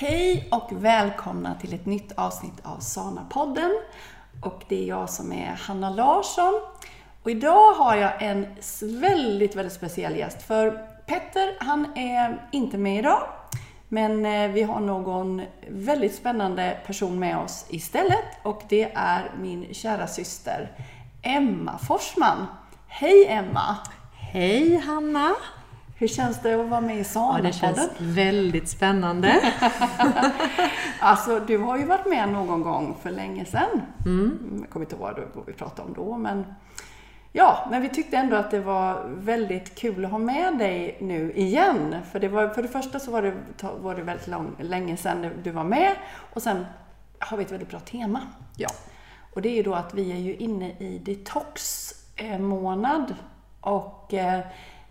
Hej och välkomna till ett nytt avsnitt av Sana-podden. Och det är jag som är Hanna Larsson. Och idag har jag en väldigt, väldigt speciell gäst. För Petter, han är inte med idag. Men eh, vi har någon väldigt spännande person med oss istället. Och det är min kära syster Emma Forsman. Hej Emma! Hej Hanna! Hur känns det att vara med i Sana-podden? Ja, det känns väldigt spännande. alltså, du har ju varit med någon gång för länge sedan. Mm. Jag kommer inte ihåg vad vi pratade om då, men Ja, men vi tyckte ändå att det var väldigt kul att ha med dig nu igen. För, det var, för det första så var det, var det väldigt lång, länge sedan du var med och sen har vi ett väldigt bra tema. Ja. Och det är ju då att vi är ju inne i detox-månad och eh,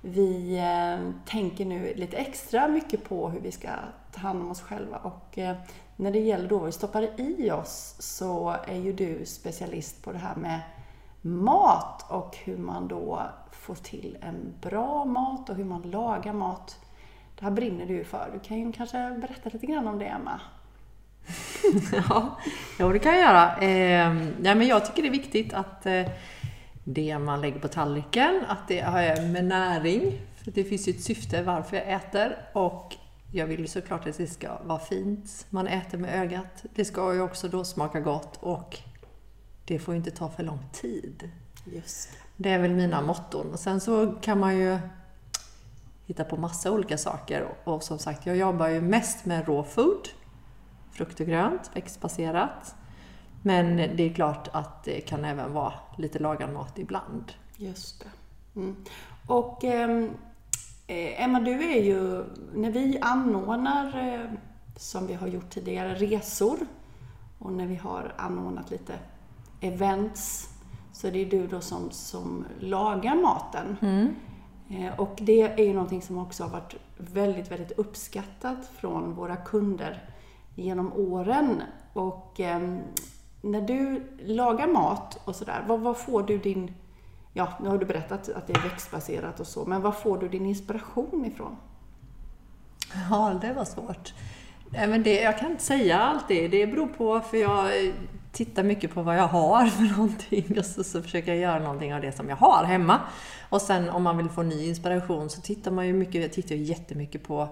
vi eh, tänker nu lite extra mycket på hur vi ska ta hand om oss själva. Och eh, när det gäller då vad vi stoppar i oss så är ju du specialist på det här med mat och hur man då får till en bra mat och hur man lagar mat. Det här brinner du ju för. Du kan ju kanske berätta lite grann om det, Emma? ja, ja, det kan jag göra. Eh, ja, men jag tycker det är viktigt att eh, det man lägger på tallriken, att det har med näring. För det finns ju ett syfte varför jag äter. Och jag vill ju såklart att det ska vara fint. Man äter med ögat. Det ska ju också då smaka gott och det får ju inte ta för lång tid. Just det. är väl mina motton. Sen så kan man ju hitta på massa olika saker. Och som sagt, jag jobbar ju mest med raw food. Frukt och grönt, växtbaserat. Men det är klart att det kan även vara lite lagad mat ibland. Just det. Mm. Och ehm, eh, Emma, du är ju, när vi anordnar, eh, som vi har gjort tidigare, resor och när vi har anordnat lite events så det är du då som, som lagar maten. Mm. Eh, och det är ju någonting som också har varit väldigt, väldigt uppskattat från våra kunder genom åren. Och eh, när du lagar mat och sådär, vad, vad får du din... Ja, nu har du berättat att det är växtbaserat och så, men vad får du din inspiration ifrån? Ja, det var svårt. Men det, jag kan inte säga alltid. Det beror på, för jag eh, tittar mycket på vad jag har för någonting och så, så försöker jag göra någonting av det som jag har hemma. Och sen om man vill få ny inspiration så tittar man ju mycket, jag tittar ju jättemycket på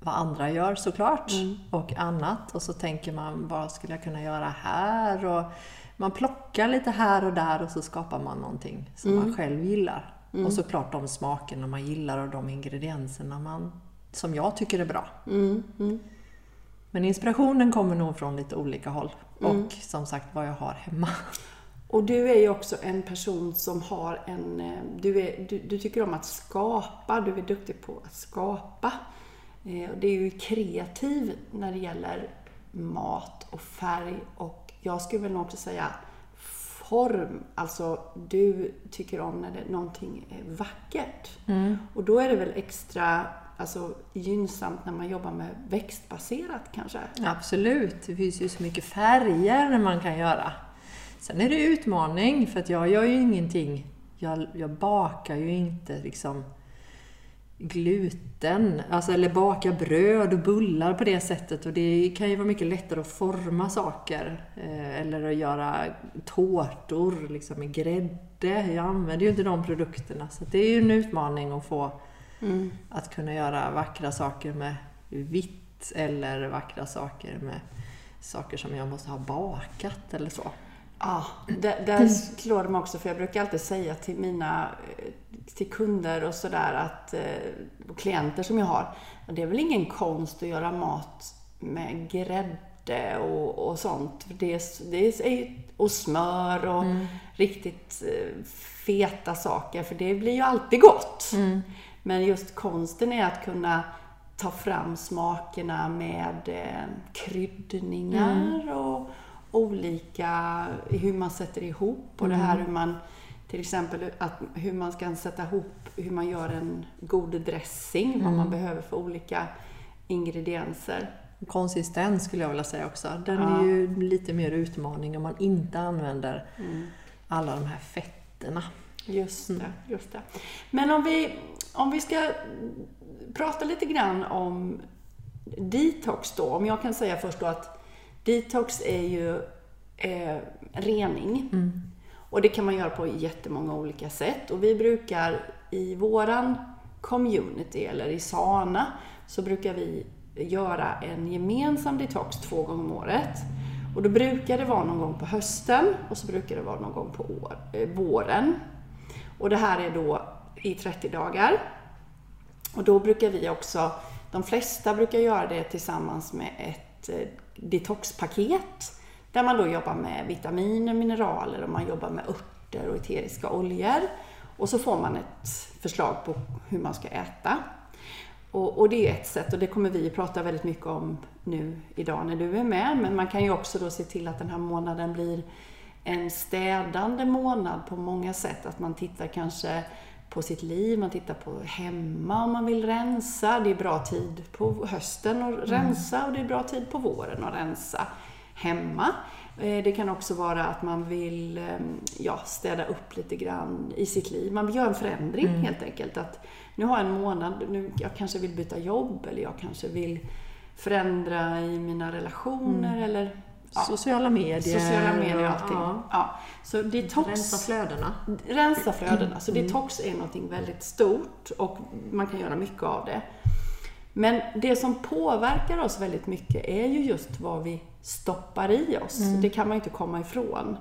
vad andra gör såklart mm. och annat. Och så tänker man, vad skulle jag kunna göra här? Och man plockar lite här och där och så skapar man någonting som mm. man själv gillar. Mm. Och såklart de smakerna man gillar och de ingredienserna man, som jag tycker är bra. Mm. mm. Men inspirationen kommer nog från lite olika håll. Mm. Och som sagt vad jag har hemma. Och du är ju också en person som har en... Eh, du, är, du, du tycker om att skapa, du är duktig på att skapa. Eh, det är ju kreativ när det gäller mat och färg och jag skulle väl nog också säga form. Alltså, du tycker om när det, någonting är vackert. Mm. Och då är det väl extra alltså, gynnsamt när man jobbar med växtbaserat kanske? Absolut, det finns ju så mycket färger man kan göra. Sen är det utmaning, för att jag gör ju ingenting, jag, jag bakar ju inte liksom gluten, alltså, eller baka bröd och bullar på det sättet. Och det kan ju vara mycket lättare att forma saker. Eh, eller att göra tårtor liksom, med grädde. Jag använder ju inte de produkterna. Så det är ju en utmaning att få Mm. Att kunna göra vackra saker med vitt eller vackra saker med saker som jag måste ha bakat eller så. Ja, där, där slår det mig också, för jag brukar alltid säga till mina eh, till kunder och sådär, att, eh, och klienter som jag har, det är väl ingen konst att göra mat med grädde och, och sånt. Det är, det är, och smör och mm. riktigt eh, feta saker, för det blir ju alltid gott. Mm. Men just konsten är att kunna ta fram smakerna med kryddningar mm. och olika, hur man sätter ihop och mm. det här mm. hur man till exempel att, hur man ska sätta ihop, hur man gör en god dressing, mm. vad man mm. behöver för olika ingredienser. Konsistens skulle jag vilja säga också. Den ja. är ju lite mer utmaning om man inte använder mm. alla de här fetterna. Just det, just det. Men om vi, om vi ska prata lite grann om detox då, om jag kan säga först då att detox är ju eh, rening. Och det kan man göra på jättemånga olika sätt. Och vi brukar i våran community, eller i Sana, så brukar vi göra en gemensam detox två gånger om året. Och då brukar det vara någon gång på hösten och så brukar det vara någon gång på år, eh, våren. Och det här är då i 30 dagar. Och då brukar vi också, de flesta brukar göra det tillsammans med ett Eh, detoxpaket där man då jobbar med vitaminer, mineraler och man jobbar med örter och eteriska oljor. Och så får man ett förslag på hur man ska äta. Och, och, det är ett sätt och det kommer vi prata väldigt mycket om nu idag när du är med. Men man kan ju också då se till att den här månaden blir en städande månad på många sätt. Att man tittar kanske på sitt liv, man tittar på hemma om man vill rensa. Det är bra tid på hösten att rensa och det är bra tid på våren att rensa hemma. Eh, det kan också vara att man vill ehm, ja, städa upp lite grann i sitt liv. Man vill göra en förändring mm. helt enkelt. Att nu har jag en månad, nu, jag kanske vill byta jobb eller jag kanske vill förändra i mina relationer mm. eller ja, sociala medier. Sociala medier och allting. Ja. ja. Så detox, rensa flödena. Rensa flödena. Så mm. detox är någonting väldigt stort och man kan göra mycket av det. Men det som påverkar oss väldigt mycket är ju just vad vi stoppar i oss. Mm. Det kan man inte komma ifrån.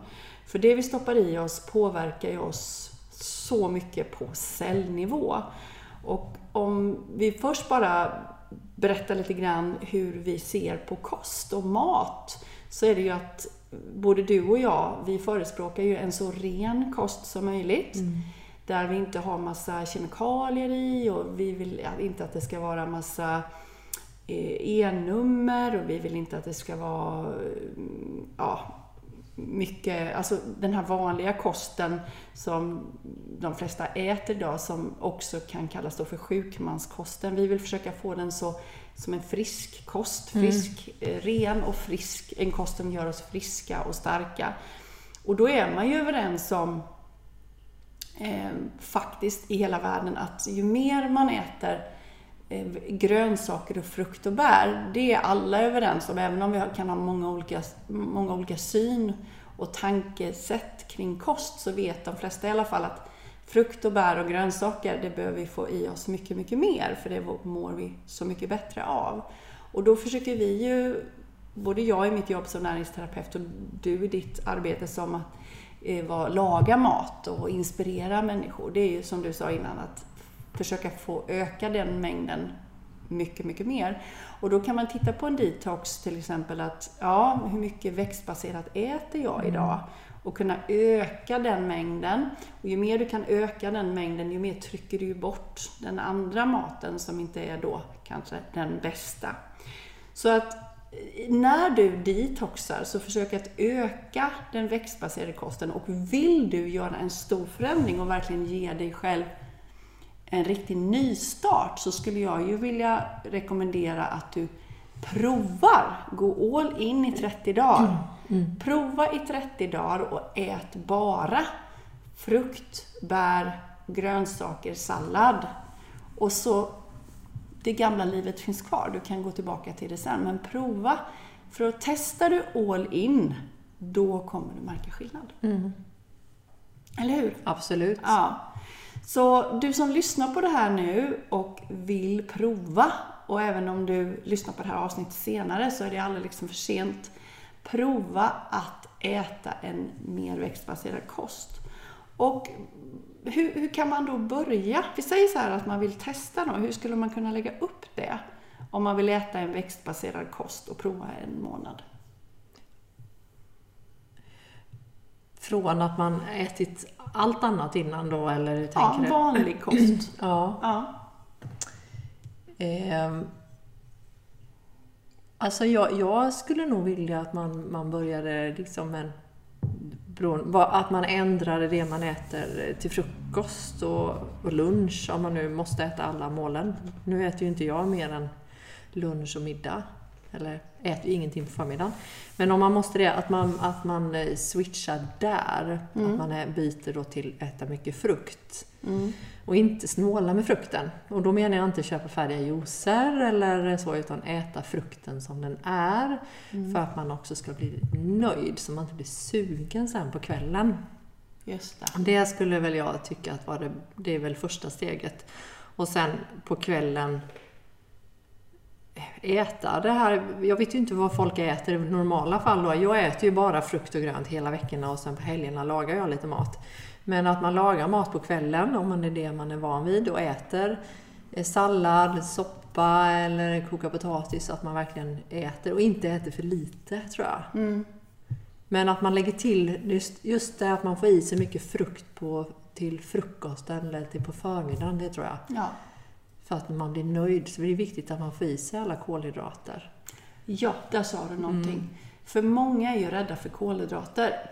För det vi stoppar i oss påverkar ju oss så mycket på cellnivå. Och om vi först bara berättar lite grann hur vi ser på kost och mat, så är det ju att både du och jag, vi förespråkar ju en så ren kost som möjligt. Mm. Där vi inte har massa kemikalier i och vi vill inte att det ska vara massa E-nummer och vi vill inte att det ska vara ja, mycket, alltså den här vanliga kosten som de flesta äter idag som också kan kallas då för sjukmanskosten. Vi vill försöka få den så som en frisk kost, frisk, mm. ren och frisk, en kost som gör oss friska och starka. Och då är man ju överens om eh, faktiskt i hela världen att ju mer man äter Eh, grönsaker och frukt och bär, det är alla överens om, även om vi kan ha många olika, många olika syn och tankesätt kring kost, så vet de flesta i alla fall att frukt och bär och grönsaker, det behöver vi få i oss mycket, mycket mer, för det mår vi så mycket bättre av. Och då försöker vi ju, både jag i mitt jobb som näringsterapeut och du i ditt arbete som att eh, laga mat och inspirera människor. Det är ju som du sa innan, att försöka få öka den mängden mycket, mycket mer. Och då kan man titta på en detox till exempel att, ja, hur mycket växtbaserat äter jag mm. Och kunna öka den mängden. Och ju mer du kan öka den mängden, ju mer trycker du bort den andra maten som inte är då kanske den bästa. Så att eh, när du detoxar, så försök att öka den växtbaserade kosten. Och vill du göra en stor förändring och verkligen ge dig själv en riktig nystart så skulle jag ju vilja rekommendera att du provar. Gå all in i 30 dagar. Mm. Prova i 30 dagar och ät bara frukt, bär, grönsaker, sallad. Och så det gamla livet finns kvar. Du kan gå tillbaka till det sen. Men prova. För att testar du all in, då kommer du märka skillnad. Mm. Eller hur? Absolut. Ja. Så du som lyssnar på det här nu och vill prova, och även om du lyssnar på det här avsnittet senare så är det aldrig liksom för sent. Prova att äta en mer växtbaserad kost. Och hur, hur, kan man då börja? Vi säger så här att man vill testa då. Hur skulle man kunna lägga upp det? Om man vill äta en växtbaserad kost och prova en månad. Från att man ätit allt annat innan då, eller hur tänker ja, vanlig kost. ja. ja. Eh, alltså jag, jag, skulle nog vilja att man, man började liksom en att man ändrade det man äter till frukost och, och, lunch om man nu måste äta alla målen. Nu äter ju inte jag mer än lunch och middag. Eller äter ju ingenting på förmiddagen. Men om man måste det, att man, att man eh, switchar där. Mm. Att man byter då till äta mycket frukt. Mm. Och inte snåla med frukten. Och då menar jag inte köpa färdiga juicer eller så, utan äta frukten som den är. Mm. För att man också ska bli nöjd, så man inte blir sugen sen på kvällen. Just det. Det skulle väl jag tycka att var det, det är väl första steget. Och sen på kvällen äta det här. Jag vet ju inte vad folk äter i normala fall då. Jag äter ju bara frukt och grönt hela veckorna och sen på helgerna lagar jag lite mat. Men att man lagar mat på kvällen, om man är det man är van vid, och äter eh, sallad, soppa eller koka potatis, att man verkligen äter och inte äter för lite tror jag. Mm. Men att man lägger till just, just det att man får i sig mycket frukt på, till frukosten eller till på förmiddagen, det tror jag. Ja. För att man blir nöjd. Så det är viktigt att man får i sig alla kolhydrater. ja, där sa du någonting. Mm. För många är ju rädda för kolhydrater.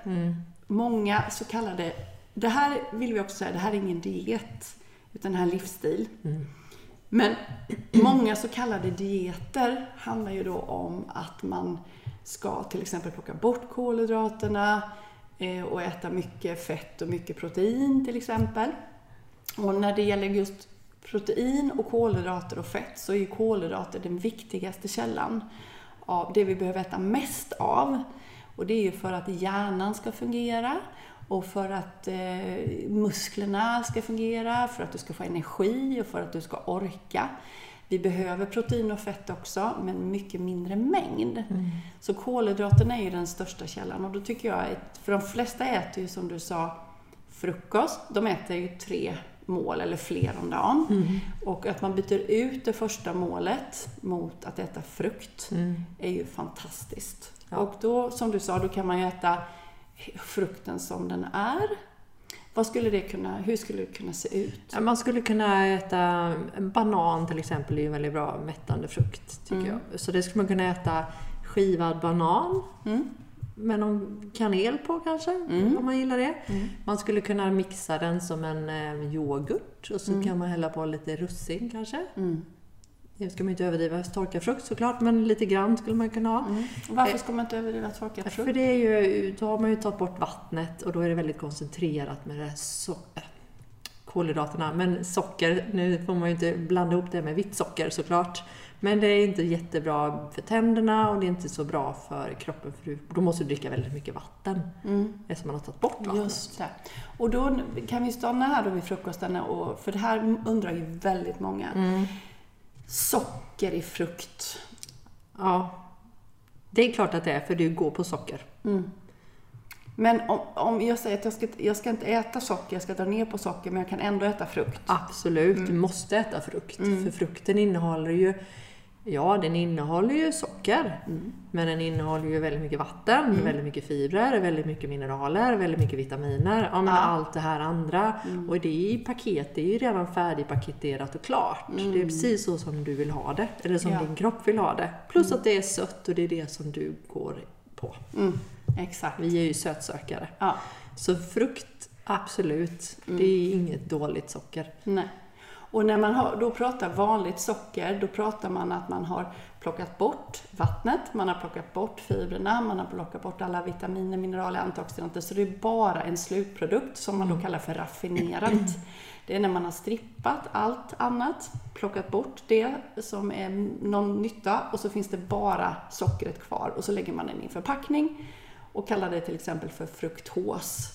Många så kallade, det här vill vi också säga, det här är ingen diet, utan det här är en livsstil. Mm. Men många så kallade dieter handlar ju då om att man ska till exempel plocka bort kolhydraterna eh, och äta mycket fett och mycket protein till exempel. Och när det gäller just protein och kolhydrater och fett så är ju kolhydrater den viktigaste källan av det vi behöver äta mest av. Och det är ju för att hjärnan ska fungera och för att eh, musklerna ska fungera, för att du ska få energi och för att du ska orka. Vi behöver protein och fett också, men mycket mindre mängd. Så kolhydraterna är ju den största källan och då tycker jag att, för de flesta äter ju som du sa frukost, de äter ju tre mål eller fler om dagen. Och att man byter ut det första målet mot att äta frukt är ju fantastiskt. Ja. Och då, som du sa, då kan man ju äta frukten som den är. Vad skulle det kunna, hur skulle det kunna se ut? Man skulle kunna äta en banan till exempel, är ju en väldigt bra mättande frukt tycker Mm. jag. Så det skulle man kunna äta skivad banan Mm. med någon kanel på kanske, Mm. om man gillar det. Mm. Man skulle kunna mixa den som en eh, yoghurt och så Mm. kan man hälla på lite russin kanske. Det ska man inte överdriva torkad frukt såklart, men lite grann skulle man kunna ha. Mm. Varför ska man inte överdriva torkad För frukt? det är ju, då har man ju tagit bort vattnet och då är det väldigt koncentrerat med det so kolhydraterna. Men socker, nu får man ju inte blanda ihop det med vitt socker såklart. Men det är inte jättebra för tänderna och det är inte så bra för kroppen för då måste du dricka väldigt mycket vatten. Mm. Eftersom man har tagit bort vattnet. Just det. Och då kan vi stanna här då vid frukosten, och, för det här undrar ju väldigt många. Mm. Socker i frukt. Ja. Det är klart att det är, för du går på socker. Mm. Men om, om jag säger att jag ska, jag ska inte äta socker, jag ska dra ner på socker, men jag kan ändå äta frukt. Absolut, du måste äta frukt. Mm. För frukten innehåller ju, ja den innehåller ju socker. Mm. Men den innehåller ju väldigt mycket vatten, väldigt mycket fibrer, väldigt mycket mineraler, väldigt mycket vitaminer. Ja, men Ja. allt det här andra. Och det paket, det är ju redan färdigpaketerat och klart. Det är precis så som du vill ha det, eller som Ja. din kropp vill ha det. Plus att det är sött och det är det som du går på. Mm. Exakt. Vi är ju sötsökare. Ja. Så frukt, absolut. Det är inget dåligt socker. Nej. Och när man har, då pratar vanligt socker, då pratar man att man har plockat bort vattnet, man har plockat bort fibrerna, man har plockat bort alla vitaminer, mineraler, antioxidanter. Så det är bara en slutprodukt som man då kallar för raffinerat. Det är när man har strippat allt annat, plockat bort det som är någon nytta och så finns det bara sockret kvar och så lägger man den i en förpackning och kallar det till exempel för fruktos.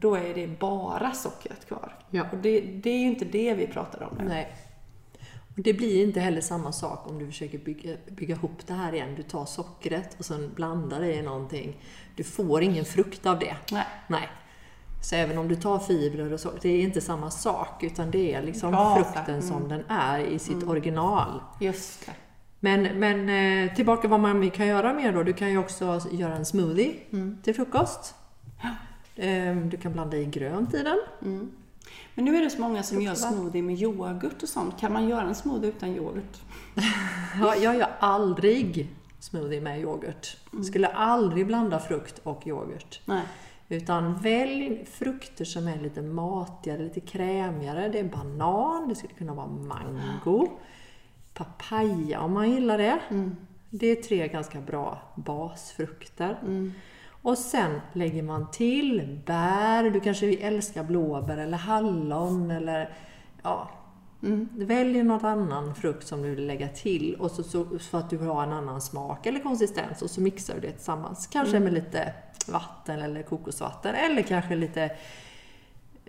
Då är det bara sockret kvar. Ja. Och det, det är ju inte det vi pratar om nu. Nej. Och det blir inte heller samma sak om du försöker bygga, bygga ihop det här igen. Du tar sockret och sen blandar det i någonting. Du får ingen frukt av det. Nej. Nej. Så även om du tar fibrer och så, det är inte samma sak. Utan det är liksom Bra, frukten mm. som den är i sitt original. Just det. Men, men eh, tillbaka vad man kan göra mer då. Du kan ju också göra en smoothie till frukost. Eh, Du kan blanda i grönt i den. Mm. Men nu är det så många som gör smoothie med yoghurt och sånt. Kan man göra en smoothie utan yoghurt? Ja, jag gör aldrig smoothie med yoghurt. Skulle aldrig blanda frukt och yoghurt. Nej. Utan välj frukter som är lite matigare, lite krämigare. Det är banan, det skulle kunna vara mango, papaya om man gillar det. Det är tre ganska bra basfrukter. Och sen lägger man till bär, du kanske älskar blåbär eller hallon eller ja, Välj någon annan frukt som du vill lägga till och så, så, för att du vill ha en annan smak eller konsistens och så mixar du det tillsammans. Kanske med lite vatten eller kokosvatten eller kanske lite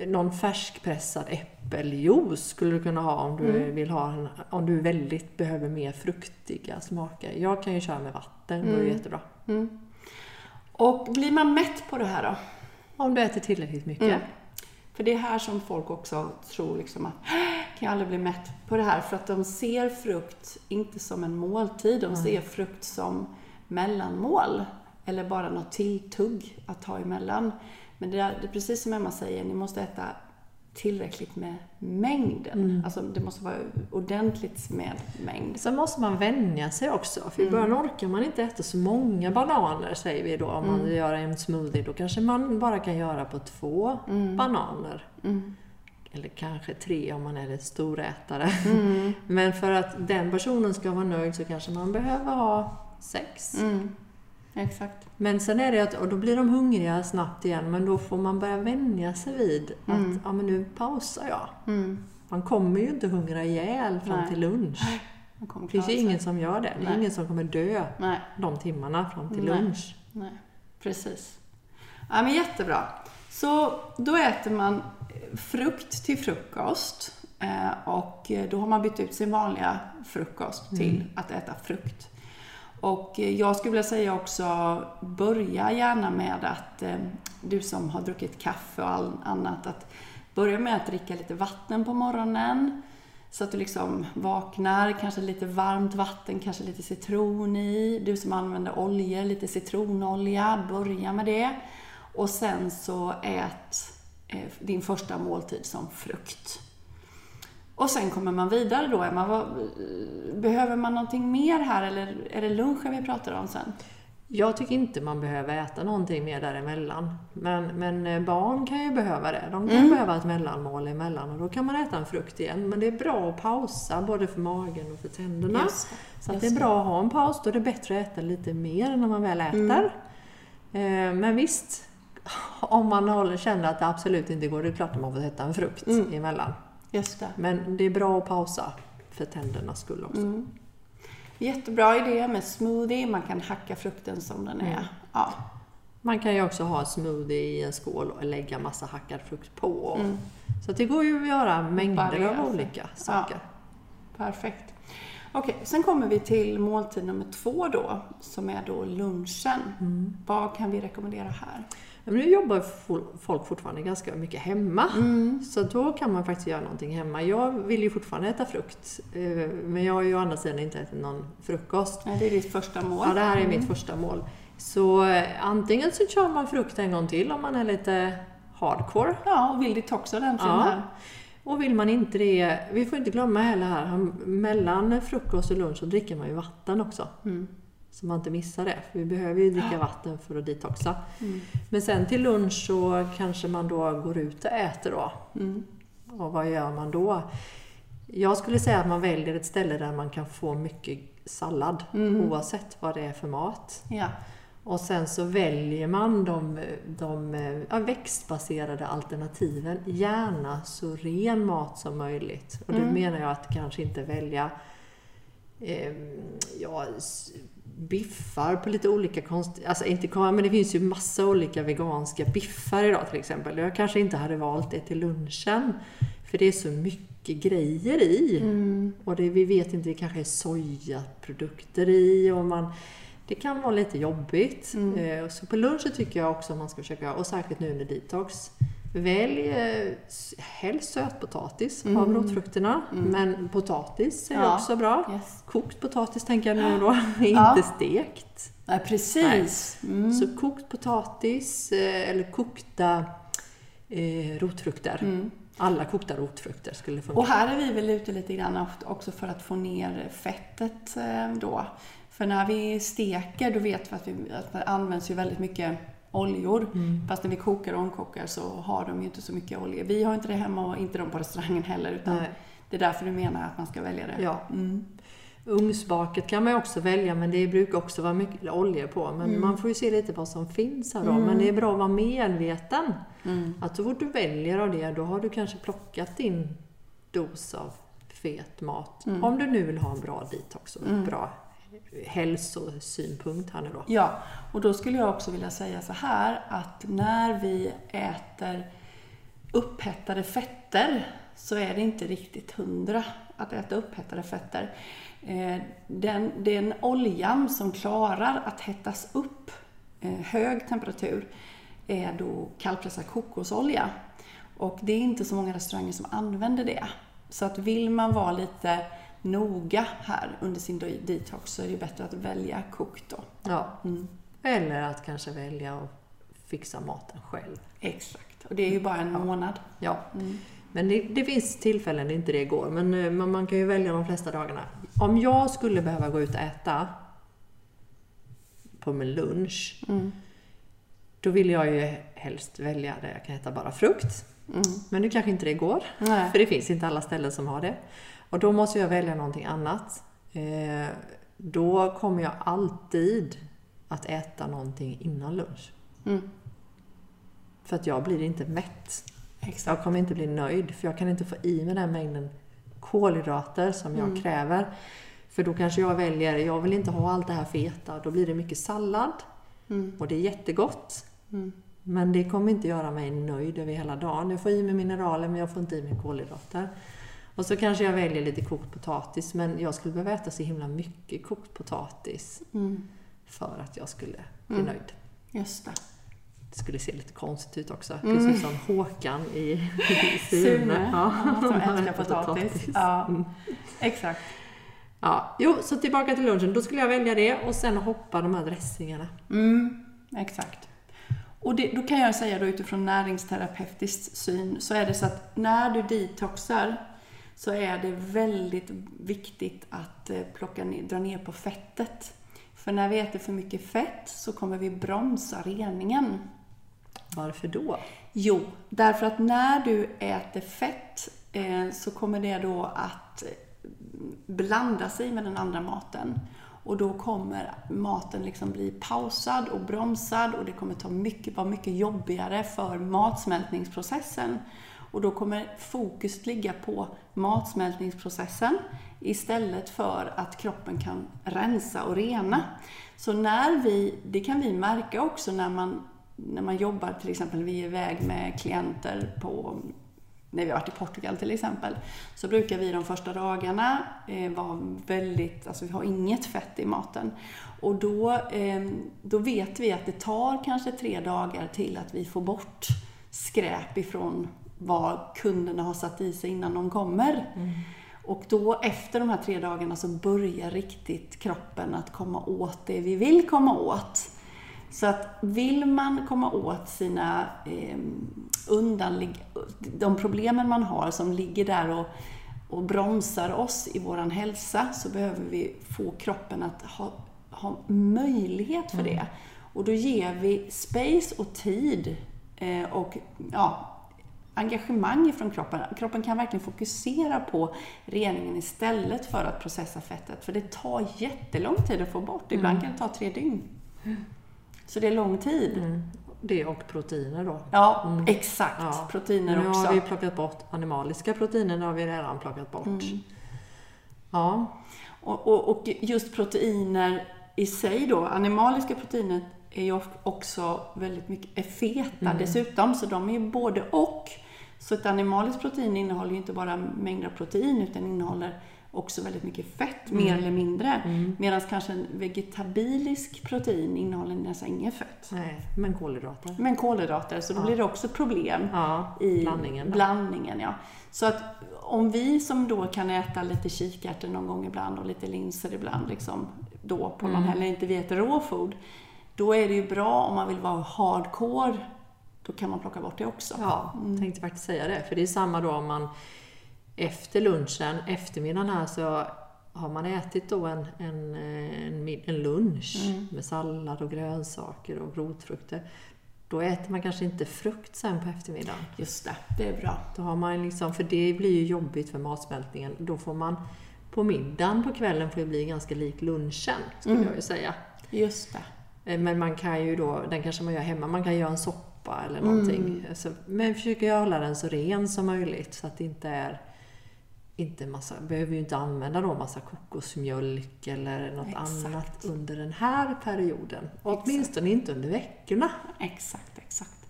någon färskpressad äppeljuice skulle du kunna ha om du vill ha en, om du väldigt behöver mer fruktiga smaker. Jag kan ju köra med vatten, det går ju jättebra. Och blir man mätt på det här då? Om du äter tillräckligt mycket. För det är här som folk också tror liksom att kan jag aldrig bli mätt på det här. För att de ser frukt inte som en måltid, de ser frukt som mellanmål. Eller bara något tilltugg att ta emellan. Men det är precis som Emma säger, ni måste äta tillräckligt med mängden. Alltså det måste vara ordentligt med mängd. Sen måste man vänja sig också. För i början orkar man inte äta så många bananer, säger vi då. Om man vill göra en smoothie, då kanske man bara kan göra på två bananer. Eller kanske tre om man är en storätare. Men för att den personen ska vara nöjd så kanske man behöver ha sex. Exakt. Men sen är det att, och då blir de hungriga snabbt igen, men då får man börja vänja sig vid att ja, men nu pausar jag. Man kommer ju inte hungra ihjäl fram Nej. till lunch. Det finns ju ingen som gör det. Det är Nej. ingen som kommer dö Nej. de timmarna fram till Nej. lunch. Nej, precis. Ja, men jättebra. Så då äter man frukt till frukost eh, och då har man bytt ut sin vanliga frukost till att äta frukt. Och eh, jag skulle vilja säga också, börja gärna med att eh, du som har druckit kaffe och annat, att börja med att dricka lite vatten på morgonen. Så att du liksom vaknar, kanske lite varmt vatten, kanske lite citron i. Du som använder oljor, lite citronolja, börja med det. Och sen så ät eh, din första måltid som frukt. Och sen kommer man vidare då, Emma. Vad, behöver man någonting mer här eller är det lunchen vi pratar om sen? Jag tycker inte man behöver äta någonting mer däremellan. Men, men eh, barn kan ju behöva det. De kan Mm. behöva ett mellanmål emellan och då kan man äta en frukt igen. Men det är bra att pausa både för magen och för tänderna. Just Så just det är bra att ha en paus. Då är det bättre att äta lite mer när man väl äter. Mm. Men visst, om man håller, känner att det absolut inte går, det är klart att man får äta en frukt Mm. emellan. Just det. Men det är bra att pausa för tändernas skull också. Mm. Jättebra idé med smoothie. Man kan hacka frukten som den Mm. är. Ja. Man kan ju också ha smoothie i en skål och lägga massa hackad frukt på. Mm. Så det går ju att göra mängder av olika saker. Perfekt. Okej, sen kommer vi till måltid nummer två då, som är då lunchen. Mm. Vad kan vi rekommendera här? Men nu jobbar fo- folk fortfarande ganska mycket hemma. Mm. Så då kan man faktiskt göra någonting hemma. Jag vill ju fortfarande äta frukt. eh, Men jag har ju å andra sidan inte ätit någon frukost. Ja, det är ditt första mål. Ja, det här är Mm. mitt första mål. Så eh, antingen så kör man frukt en gång till om man är lite hardcore. Ja, och vill detoxa ordentligt Ja. här. Och vill man inte det, vi får inte glömma heller här, mellan frukost och lunch så dricker man ju vatten också. Mm. Så man inte missar det. För vi behöver ju dricka vatten för att detoxa. Mm. Men sen till lunch så kanske man då går ut och äter då. Mm. Och vad gör man då? Jag skulle säga att man väljer ett ställe där man kan få mycket sallad Mm. oavsett vad det är för mat. Ja. Och sen så väljer man de, de ja, växtbaserade alternativen. Gärna så ren mat som möjligt. Och då Mm. menar jag att kanske inte välja eh, ja, biffar på lite olika konstiga... Alltså inte men det finns ju massa olika veganska biffar idag till exempel. Jag kanske inte hade valt det till lunchen. För det är så mycket grejer i. Mm. Och det, vi vet inte, det kanske är sojaprodukter i och man, det kan vara lite jobbigt. Mm. Eh, Så på lunchen tycker jag också man ska försöka, och särskilt nu under detox, välj eh, helst sötpotatis av Mm. rotfrukterna. Mm. Men potatis är Ja. också bra. Yes. Kokt potatis tänker jag nu då, inte Ja. stekt. Ja, precis. Mm. Så kokt potatis eh, eller kokta eh, rotfrukter. Mm. Alla kokta rotfrukter skulle funka. Och här är vi väl ute lite grann också för att få ner fettet eh, då. För när vi steker då vet vi att, vi, att det används ju väldigt mycket oljor. Mm. Fast när vi kokar och omkokar så har de ju inte så mycket olja. Vi har inte det hemma och inte de på restaurangen heller. Utan Nej. det är därför du menar att man ska välja det. Ja. Mm. Ugnsbaket kan man också välja men det brukar också vara mycket oljor på. Men Mm. man får ju se lite vad som finns här då. Men det är bra att vara medveten. Mm. Att så fort du väljer av det, då har du kanske plockat din dos av fet mat. Mm. Om du nu vill ha en bra detox och en bra hälsosynpunkt här nu då. Ja, och då skulle jag också vilja säga så här att när vi äter upphettade fetter så är det inte riktigt hundra att äta upphettade fetter. Eh, den, den oljan som klarar att hettas upp eh, hög temperatur är då kallpressad kokosolja. Och det är inte så många restauranger som använder det. Så att vill man vara lite noga här under sin detox så är det bättre att välja kokt då. Ja. Mm. Eller att kanske välja att fixa maten själv. Exakt. Och det är ju bara en månad. Ja. Mm. Men det, det finns tillfällen där inte det går. Men eh, man, man kan ju välja de flesta dagarna. Om jag skulle behöva gå ut och äta på min lunch. Mm. Då vill jag ju helst välja där jag kan äta bara frukt. Mm. Men nu kanske inte det går. Nej. För det finns inte alla ställen som har det. Och då måste jag välja någonting annat. Eh, då kommer jag alltid att äta någonting innan lunch. Mm. För att jag blir inte mätt. Exakt. Jag kommer inte bli nöjd för jag kan inte få i mig den mängden kolhydrater som jag Mm. kräver. För då kanske jag väljer, jag vill inte ha allt det här feta. Då blir det mycket sallad Mm. och det är jättegott. Mm. Men det kommer inte göra mig nöjd över hela dagen. Jag får i mig mineraler men jag får inte i mig kolhydrater. Och så kanske jag väljer lite kokt potatis men jag skulle behöva äta så himla mycket kokt potatis Mm. för att jag skulle bli Mm. nöjd. Just det. Det skulle se lite konstigt ut också. Mm. Precis som Håkan i, i Sune, Sune. ja, som älskar äter potatis. Ja, Mm. exakt. Ja, jo, så tillbaka till lunchen. Då skulle jag välja det och sen hoppa de här dressingarna. Mm, exakt. Och det, då kan jag säga då utifrån näringsterapeutisk syn så är det så att när du detoxar så är det väldigt viktigt att eh, plocka ner, dra ner på fettet. För när vi äter för mycket fett så kommer vi bromsa reningen. Varför då? Jo, därför att när du äter fett eh, så kommer det då att eh, blanda sig med den andra maten. Och då kommer maten liksom bli pausad och bromsad och det kommer ta mycket, vara mycket jobbigare för matsmältningsprocessen. Och då kommer fokus ligga på matsmältningsprocessen istället för att kroppen kan rensa och rena. Så när vi, det kan vi märka också när man, när man jobbar, till exempel vi är iväg med klienter på när vi har varit i Portugal till exempel, så brukar vi de första dagarna eh, vara väldigt, alltså vi har inget fett i maten. Och då, eh, då vet vi att det tar kanske tre dagar till att vi får bort skräp ifrån vad kunderna har satt i sig innan de kommer. Och då efter de här tre dagarna så börjar riktigt kroppen att komma åt det vi vill komma åt. Så att vill man komma åt sina eh, undanlig- de problemen man har som ligger där och, och bromsar oss i våran hälsa så behöver vi få kroppen att ha, ha möjlighet för det. Och då ger vi space och tid eh, och ja, engagemang ifrån kroppen. Kroppen kan verkligen fokusera på reningen istället för att processa fettet. För det tar jättelång tid att få bort. Ibland kan det ta tre dygn. Så det är lång tid. Mm. Det och proteiner då. Ja, Mm. exakt. Ja. Proteiner nu också. har vi plockat bort animaliska proteiner, har vi redan plockat bort. Mm. Ja, Och, och, och just proteiner i sig då, animaliska proteiner är ju också väldigt mycket feta Mm. dessutom, så de är ju både och. Så ett animaliskt protein innehåller ju inte bara mängder av protein utan innehåller också väldigt mycket fett, mer eller mindre. Mm. Medan kanske en vegetabilisk protein innehåller nästan inget fett. nej, men kolhydrater. Men kolhydrater, så då Ja. blir det också problem Ja, i blandningen. då. blandningen ja. Så att om vi som då kan äta lite kikärtor någon gång ibland och lite linser ibland, liksom, då på någon Mm. helg inte vi äter raw food, då är det ju bra om man vill vara hardcore, då kan man plocka bort det också. Ja, tänkte faktiskt säga det. För det är samma då om man efter lunchen, eftermiddagen här så har man ätit då en, en, en, en lunch Mm. med sallad och grönsaker och rotfrukter. Då äter man kanske inte frukt sen på eftermiddagen. Just det, det är bra. Då har man liksom, för det blir ju jobbigt för matsmältningen. Då får man på middagen på kvällen får ju bli ganska lik lunchen, skulle Mm. jag ju säga. Just det. Eh, Men man kan ju då, den kanske man gör hemma, man kan göra en soppa eller någonting. Mm. Så, men försöker jag hålla den så ren som möjligt så att det inte är inte massa, behöver ju inte använda då massa kokosmjölk eller något Exakt. annat under den här perioden. Och åtminstone inte under veckorna. Exakt, exakt.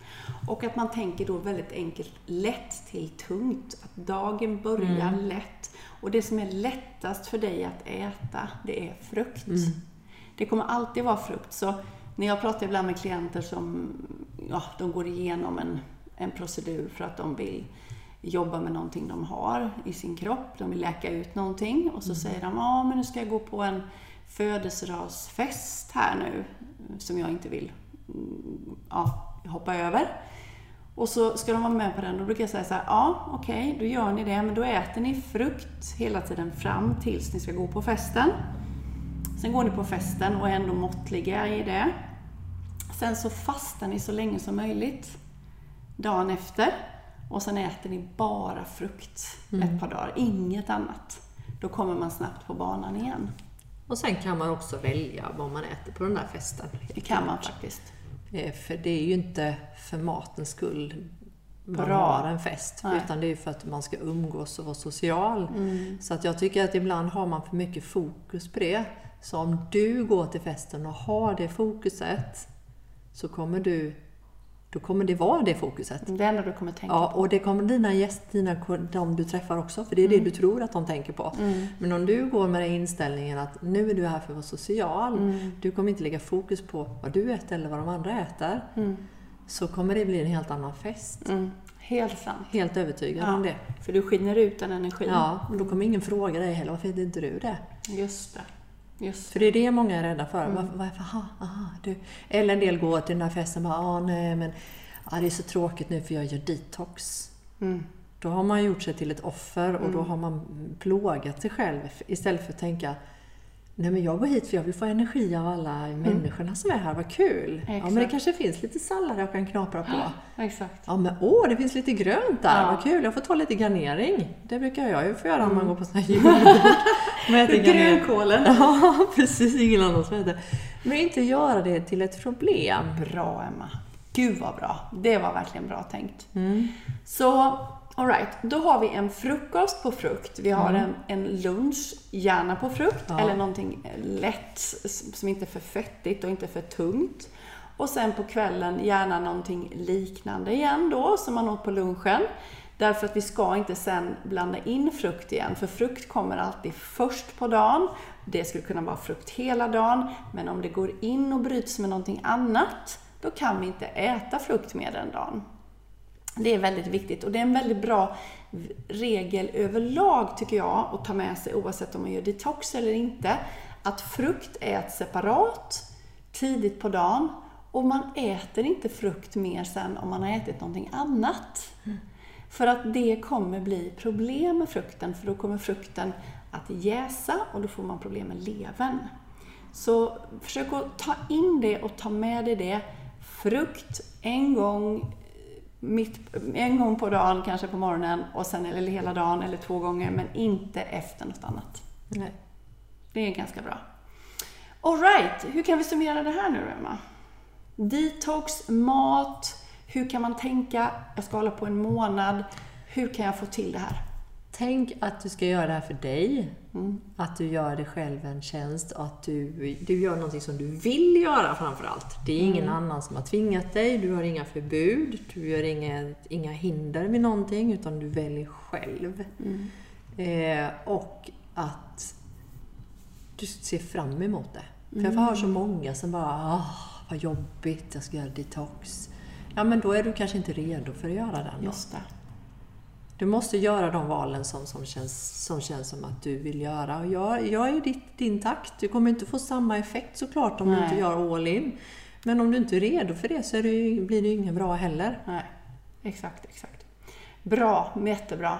Och att man tänker då väldigt enkelt lätt till tungt. Att dagen börjar Mm. lätt. Och det som är lättast för dig att äta, det är frukt. Mm. Det kommer alltid vara frukt. Så när jag pratar ibland med klienter som ja, de går igenom en, en procedur för att de vill jobba med någonting de har i sin kropp. De vill läka ut någonting och så säger de ja men nu ska jag gå på en födelsedagsfest här nu som jag inte vill mm, ja, hoppa över. Och så ska de vara med på den. Då brukar jag säga så här, ja okej, då gör ni det, men då äter ni frukt hela tiden fram tills ni ska gå på festen. Sen går ni på festen och är ändå måttliga i det. Sen så fastar ni så länge som möjligt dagen efter. Och sen äter ni bara frukt ett par dagar, inget annat. Då kommer man snabbt på banan igen. Och sen kan man också välja vad man äter på den där festen. Det kan man faktiskt. Eh, För det är ju inte för matens skull man Bra. har en fest. Nej. Utan det är för att man ska umgås och vara social. Mm. Så att jag tycker att ibland har man för mycket fokus på det. Så om du går till festen och har det fokuset så kommer du då kommer det vara det fokuset. Det enda du kommer tänka Ja, på. och det kommer dina gäster, dina, de du träffar också, för det är det du tror att de tänker på. Mm. Men om du går med den inställningen att nu är du här för att vara social, Mm. du kommer inte lägga fokus på vad du äter eller vad de andra äter, Mm. så kommer det bli en helt annan fest. Mm. Helt sant. Helt övertygad Ja. om det. För du skiner ut den energin. Ja, och då kommer ingen fråga dig heller, varför äter inte du det? Just det. Just För det är det många är rädda för. Mm. Varför, varför, aha, aha, du. Eller en del går till den här festen och bara, ah, nej men ah, det är så tråkigt nu för jag gör detox. Mm. Då har man gjort sig till ett offer och då har man plågat sig själv istället för att tänka Nej men jag går hit för jag vill få energi av alla människorna som är här, vad kul! Ja men det Mm. Exakt. kanske finns lite sallad jag kan knapra på. Exakt. Ja men åh, det finns lite grönt där, Ja. vad kul! Jag får ta lite garnering. Det brukar jag ju få göra om man går på sådana här julbord. Grönkålen. Ja, precis. Ingen annan som äter. Men inte göra det till ett problem. Bra Emma. Gud vad bra. Det var verkligen bra tänkt. Mm. Så, alright. Då har vi en frukost på frukt. Vi har Mm. en, en lunch, gärna på frukt. Ja. Eller någonting lätt som inte är för fettigt och inte för tungt. Och sen på kvällen gärna någonting liknande igen då, som man åt på lunchen. Därför att vi ska inte sen blanda in frukt igen, för frukt kommer alltid först på dagen. Det skulle kunna vara frukt hela dagen, men om det går in och bryts med någonting annat, då kan vi inte äta frukt mer den dagen. Det är väldigt viktigt och det är en väldigt bra regel överlag tycker jag att ta med sig oavsett om man gör detox eller inte. Att frukt äts separat tidigt på dagen och man äter inte frukt mer sen om man har ätit någonting annat. För att det kommer bli problem med frukten för då kommer frukten att jäsa och då får man problem med levern. Så försök att ta in det och ta med dig det. Frukt en gång mitt, en gång på dagen, kanske på morgonen, och sen, eller hela dagen eller två gånger, men inte efter något annat. Nej. Det är ganska bra. Alright, hur kan vi summera det här nu Emma? Detox, mat, hur kan man tänka? Jag ska hålla på en månad. Hur kan jag få till det här? Tänk att du ska göra det här för dig. Att du gör dig själv en tjänst och att du, du gör någonting som du vill göra framför allt. Det är ingen annan som har tvingat dig, du har inga förbud, du gör inga, inga hinder med någonting utan du väljer själv. Eh, och att du ser fram emot det. För jag hör så många som bara ah, vad jobbigt, jag ska göra detox. Ja men då är du kanske inte redo för att göra den. Just det. Du måste göra de valen som, som, känns, som känns som att du vill göra. Och jag, jag är i din takt. Du kommer inte få samma effekt såklart om du Nej. inte gör all in. Men om du inte är redo för det så det, blir det ju inget bra heller. Nej, exakt, exakt. Bra, jättebra.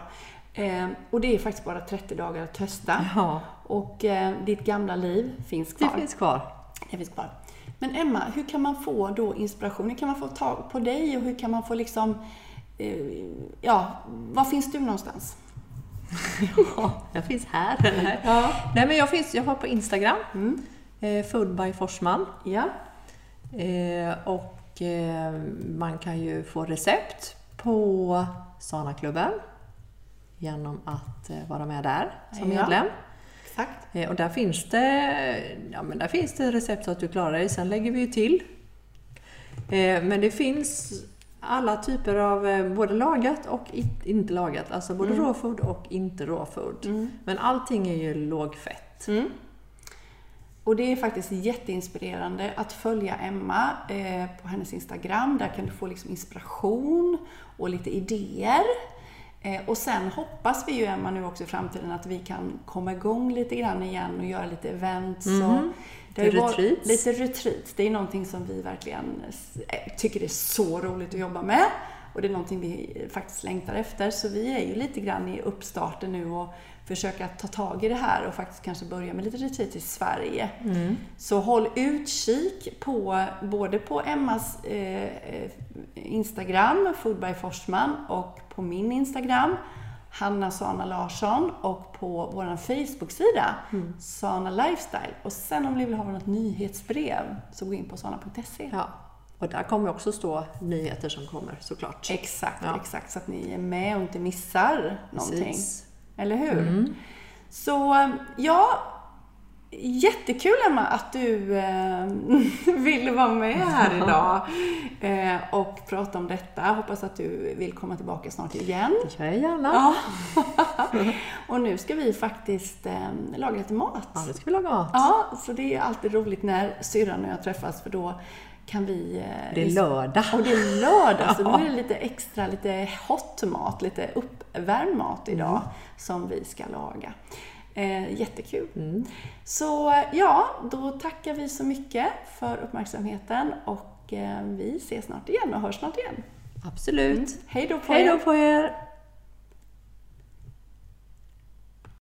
Eh, och det är faktiskt bara 30 dagar att testa. Ja, Och eh, ditt gamla liv finns det kvar. finns kvar. Det finns kvar. Men Emma, hur kan man få då inspiration? Hur kan man få tag på dig och hur kan man få liksom... Eh, ja, var finns du någonstans? ja, jag finns här. Ja. Nej, men jag, finns, jag har på Instagram, Mm. eh, Food by Forsman. Ja. Eh, och eh, man kan ju få recept på Sana-klubben genom att eh, vara med där som Ja. medlem. Exakt. Eh, och där finns, det, ja, men där finns det recept så att du klarar dig. Sen lägger vi ju till. Eh, men det finns alla typer av eh, både lagat och inte lagat. Alltså både Mm. råfood och inte råfood. Mm. Men allting är ju lågfett. Mm. Och det är faktiskt jätteinspirerande att följa Emma eh, på hennes Instagram. Där kan du få liksom inspiration och lite idéer. Eh, och sen hoppas vi ju Emma nu också i framtiden att vi kan komma igång lite grann igen och göra lite events. Och det har Retreats. Lite retreats. Det är någonting som vi verkligen eh, tycker är så roligt att jobba med. Och det är någonting vi faktiskt längtar efter. Så vi är ju lite grann i uppstarten nu och försöka ta tag i det här och faktiskt kanske börja med lite retreat i Sverige. Mm. Så håll utkik på både på Emmas eh, eh, Instagram, Food by Forsman, och på min Instagram, Hanna Sana Larsson, och på vår Facebook-sida, Sana Lifestyle. Och sen om ni vill ha något nyhetsbrev så gå in på sana.se. Ja. Och där kommer också stå nyheter som kommer såklart. Exakt, Ja. exakt. Så att ni är med och inte missar någonting. Precis. Eller hur? Mm. Så ja, jättekul Emma att du eh, ville vara med här idag eh, och prata om detta. Hoppas att du vill komma tillbaka snart igen. Det kör jag gärna. Ja. och nu ska vi faktiskt eh, laga lite mat. Ja, nu ska vi laga mat. Ja, så det är alltid roligt när syrran och jag träffas för då kan vi... eh, Det är lördag. och det är lördag, så då är det lite extra, lite hot mat, lite uppvärmd mat idag som vi ska laga. Eh, jättekul. Mm. Så ja, då tackar vi så mycket för uppmärksamheten och eh, vi ses snart igen och hörs snart igen. Absolut. Hej då på Hej då på er!